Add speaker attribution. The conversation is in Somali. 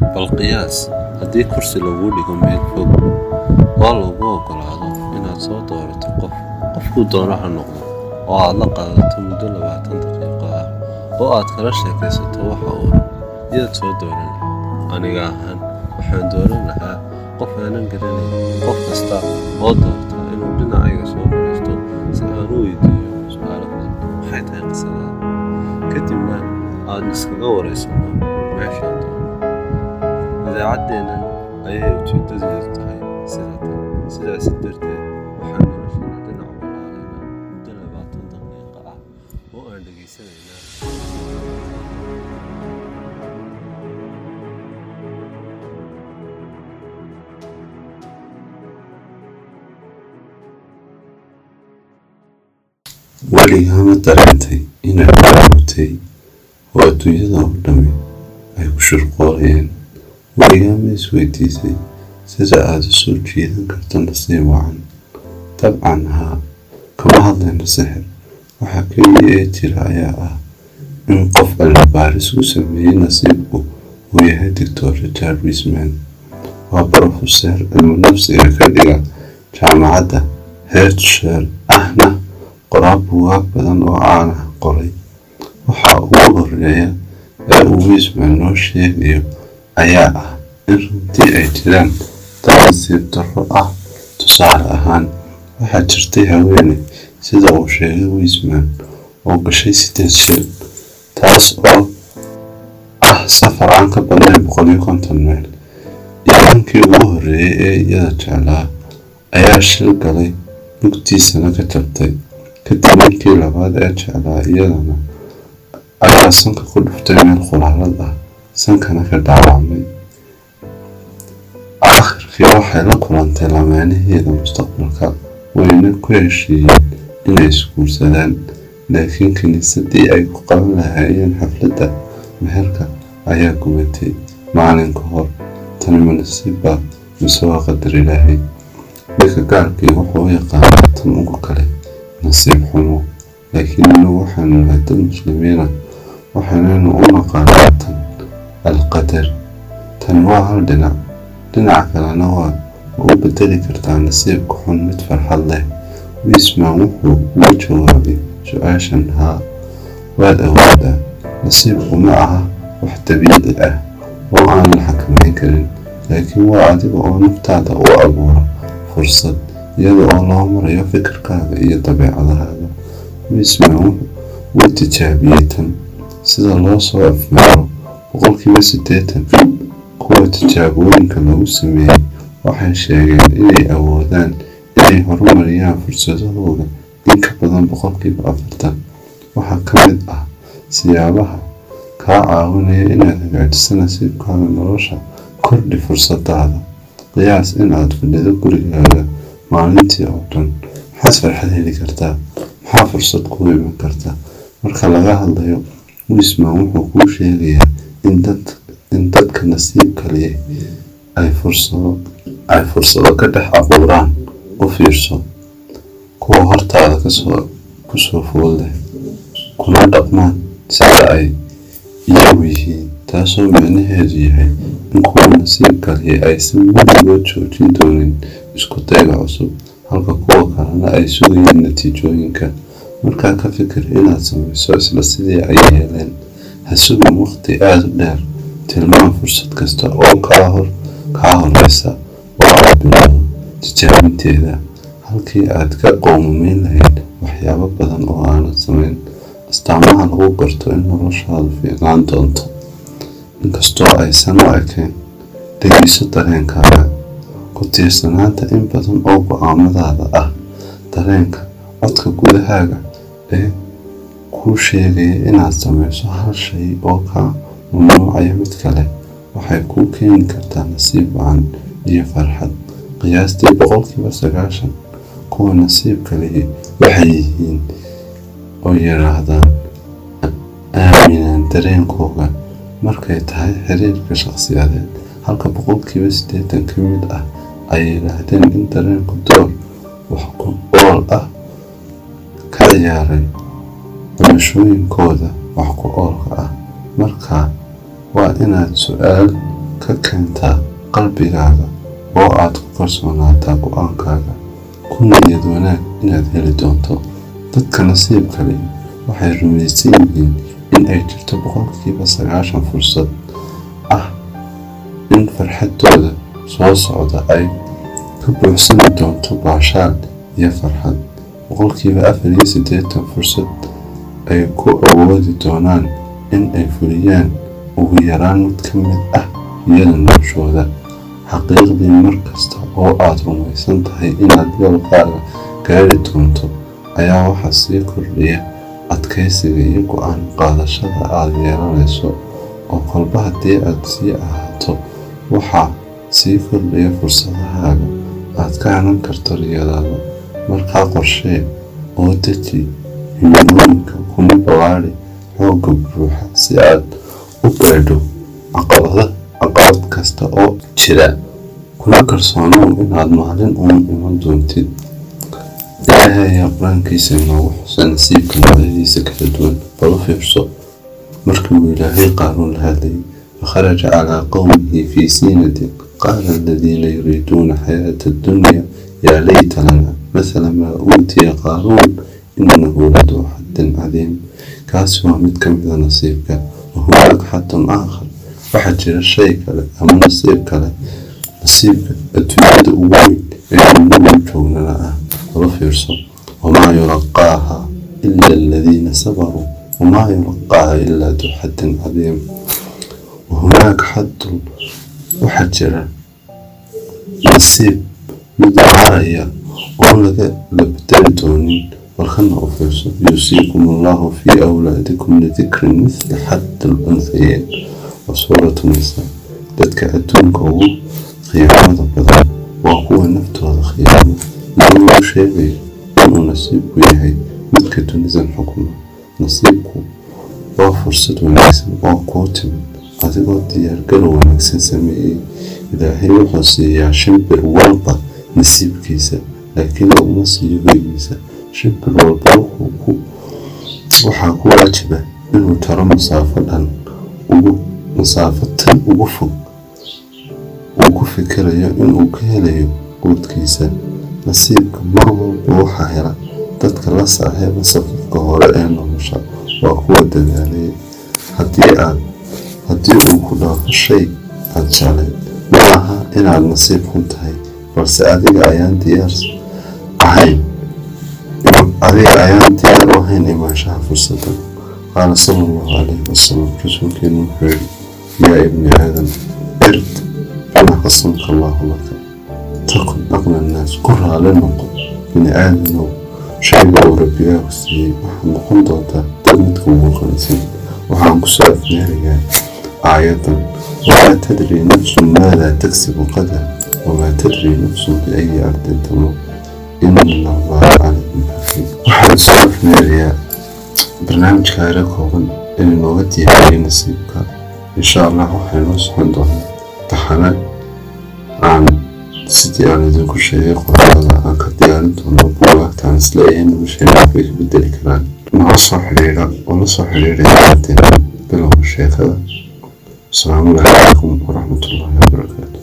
Speaker 1: Bal qiyaas haddii kursi laguu dhigo meel fog oo lagu oggolaado inaad soo doorato qof. Qofkuu doono ha noqdo oo aad la qaadato muddo labaatan daqiiqo ah oo aad kala sheekaysato waxa uu rabo yaad soo dooran aniga ahaan waxaan dooran lahaa qof aanan garanayn qof kasta oo doorta inuu dhinacayga soo fadhiisto si aan u weydiiyo su'aalo badan maxay tahay qisadaada kadibna aan iskaga waraysano meeshaan doono idaacaddeennan ayay ujeeddadeedu tahay sida tan darteed waxaan noloshana dhinac walaalaynaa muddo labaatan daqiiqo ah oo aan dhegaysanaynaa
Speaker 2: weligaa ma dareentay inaad awootay oo adduunyada oo dhammi ay ku shirqoolayeen weligaa ma isweydiisay sida aad u soo jiidan karto nasiib wacan. Dabcan haa kama hadlayno sixir waxaa keliya ee jira ayaa ah in qof allabaaris u sameeyey nasiibku uu yahay doctor richard wisman waa brofeseer cilmu nafsiga ka dhiga jaamacadda hertshire ahna qoraal buugaag badan oo caan ah qoray. Waxa ugu horreeya ee uu wisman noo sheegayo ayaa ah in runtii ay jiraan dad nasiib darro ah. Tusaale ahaan waxaa jirtay haweeney sida uu sheegay wisman oo gashay sideed shil taas oo ah safar aan ka badnayn boqol iyo konton meel. Iimaankii ugu horreeyay ee iyada jeclaa ayaa shil galay lugtiisana ka jabtay kadib ninkii labaad ee jeclaa iyadana ayaa sanka ku dhuftay meel khulaalad ah sankana ka dhaawacmay aakhirkii waxay la kulantay lamaanaheeda mustaqbalka wayna ku heshiiyeen inay isguursadaan laakiin kiniisadii ay ku qaban lahaayeen xafladda meherka ayaa gubatay maalin ka hor tani ma nasiibba mise waa qadar ilaahay ninka gaarkii wuxuu u yaqaanaa tan ugu kale nasiib xumo laakiin inagu waxaanu nahay dad muslimiina waxaanaynu u naqaanaa tan alqadar tani waa hal dhinac dhinaca kalena waa u bedeli kartaa nasiibka xun mid farxad leh wisman wuxuu uga jawaabay su'aashan haa waad awoodaa nasiibku ma aha wax dabiici ah oo aan la xakamayn karin laakiin waa adiga oo naftaada u abuura fursad iyada oo loo marayo fikirkaaga iyo dabeecadahaaga wisman wuu tijaabiyey tan sida loo soo afmeero boqolkiiba siddeetan kuwa tijaabooyinka lagu sameeyey waxay sheegeen inay awoodaan inay horumariyaan fursadahooda in ka badan boqolkiiba afartan. Waxaa ka mid ah siyaabaha kaa caawinaya inaad hagaajiso nasiibkaaga nolosha kordhi fursadaada qiyaas in aad fadhido gurigaaga maalintii oo dhan maxaad farxad heli kartaa maxaa fursad kuu iman karta marka laga hadlayo wisman wuxuu kuu sheegayaa in dadka nasiibka leh ay fursado ka dhex abuuraan u fiirso kuwa hortaada ku soo fool kuna dhaqmaan sida ay iyagu yihiin taasoo micnaheedu yahay in kuwa nasiibka leh aysan weligood joojin doonin isku dayga cusub halka kuwa kalena ay sugayeen natiijooyinka. Markaa ka fikir inaad samayso isla sidii ay yeeleen ha waqti aada u dheer tilmaan fursad kasta oo kaa horeysa oo aad bilowdo tijaabinteeda. Halkii aad ka qowmameyn lahayd waxyaabo badan oo aanad samayn astaamaha lagu garto in noloshaadu fiicnaan doonto. Inkastoo aysan u ekayn dhegeyso dareenkaaga ku tiirsanaanta in badan oo go'aamadaada ah dareenka codka gudahaaga ee kuu sheegaya inaad samayso hal shay oo kaa mamnuucaya mid kale. Waxay kuu keeni kartaa nasiib wacan iyo farxad. Qiyaastii boqolkiiba sagaashan kuwa nasiibka lihi waxay yihiin oo yidhaahdaan aaminaan dareenkooga. Markay tahay xiriirka shakhsiyadeed halka boqolkiiba siddeetan ka mid ah ay yidhaahdeen in dareenku door wax ku ool ah ka ciyaaray noloshooyinkooda wax ku oolka ah. Markaa waa inaad su'aal ka keentaa qalbigaaga oo aad ku kalsoonaataa go'aankaaga. Ku niyad wanaag inaad heli doonto. Dadka nasiibka leh waxay rumaysan yihiin in ay jirto boqolkiiba sagaashan fursad ah in farxadooda soo socda ay ka buuxsami doonto baashaal iyo farxad. Boqolkiiba afar iyo siddeetan fursad ay ku awoodi doonaan in ay fuliyaan ugu yaraan mid ka mid ah iyada noloshooda. Xaqiiqdii mar kasta oo aad rumaysan tahay inaad yoolkaaga gaari doonto ayaa waxaa sii kordhiya adkaysiga iyo go'aan qaadashada aad yeelanayso. Oo kolba haddii aad sii ahaato waxaa sii kordhiya fursadahaaga. Aad ka hanan karto riyadaada. Markaa qorshee oo deji himilooyinka kuna ballaadhi xoogga buuxa si aad u gaadho caqabad kasta oo jira. Kuna kalsoonow inaad maalin uun iman doontid. Ilaahay qur'aankiisa inoogu xusa nasiibka noocyadiisa kala duwan bal u fiirso. Markii uu ilaahay qaaruun la hadlayay fakharaja calaa qowmihi fii siinatin qaala aladiina yuriiduuna xayaata addunya yaa layta lana mathala maa uutiya qaaruun inahu laduu xaddin cadiim kaasi waa mid ka mida nasiibka wahunaaka xatun aakhar waxaa jira shay kale ama nasiib kale nasiibka adduunyada ugu weyn ee inagu joognana ah wala fiirso wamaa yulaqaaha ila aladiina sabaruu wamaa yulaqaaha ilaa duu xaddin cadiim wahunaaka xadun waxaa jira nasiib mid waaraya oo laga la bedeli doonin fiirso yuusiikum allahu fii awlaadikum lidikrin mithli xaddi lunthayeen waa suuratu nisa dadka adduunka ugu khiyaamada badan waa kuwa naftooda khiyaamo iyagoo u sheegaya inuu nasiibku yahay midka dunidan xukuma nasiibku waa fursad wanaagsan oo kuu timid adigoo diyaargarow wanaagsan sameeyey ilaahay wuxuu siiyaa shimbir walba nasiibkiisa laakiin laguma siiyo shimbir walba waxaa ku waajiba inuu taro masaafo dhan masaafo tan ugu fog. Uu ku fikirayo inuu ka helayo quudkiisa nasiibka mar walba waxaa hela. Dadka la saaxiiba safafka hore ee nolosha waa kuwa dadaalaya haddii aad haddii uu ku dhaafo shay aad jeclayd ma aha inaad nasiib xun tahay balse adiga ayaan diyaar ahayn adiga ayaan diyaar u ahayn imaanshaha fursadan qaala sala allahu calayhi wasalam rasuulkeenu wuxuu yidhi yaa ibni aadam ird bima qasamka allahu laka takun aqna annaas ku raali noqo bini aadanow shayga uu rabbigaagu siiyey waxaad noqon doontaa dad midka ugu qanisan waxaan ku soo afmeerayaa aayadan wamaa tadri nafsun maadaa tagsibu qadar wamaa tadri nafsun biayi ardin tamuut ina allaha waxaan soo afmeerayaa barnaamijka ayra kooban inuu nooga diyaariyay nasiibka. Insha allah waxaynoo socon doonaa taxane aan sidii aan idinku sheegay qoraalada aan ka diyaarin doono buugaagta aan is leeyahay nolosheena waxbay ka bedeli karaan. Nala soo xidhiidha oo la soo xidhiidhaya bilowga sheekada. Asalaamu calaykum waraxmatullaahi wabarakaatu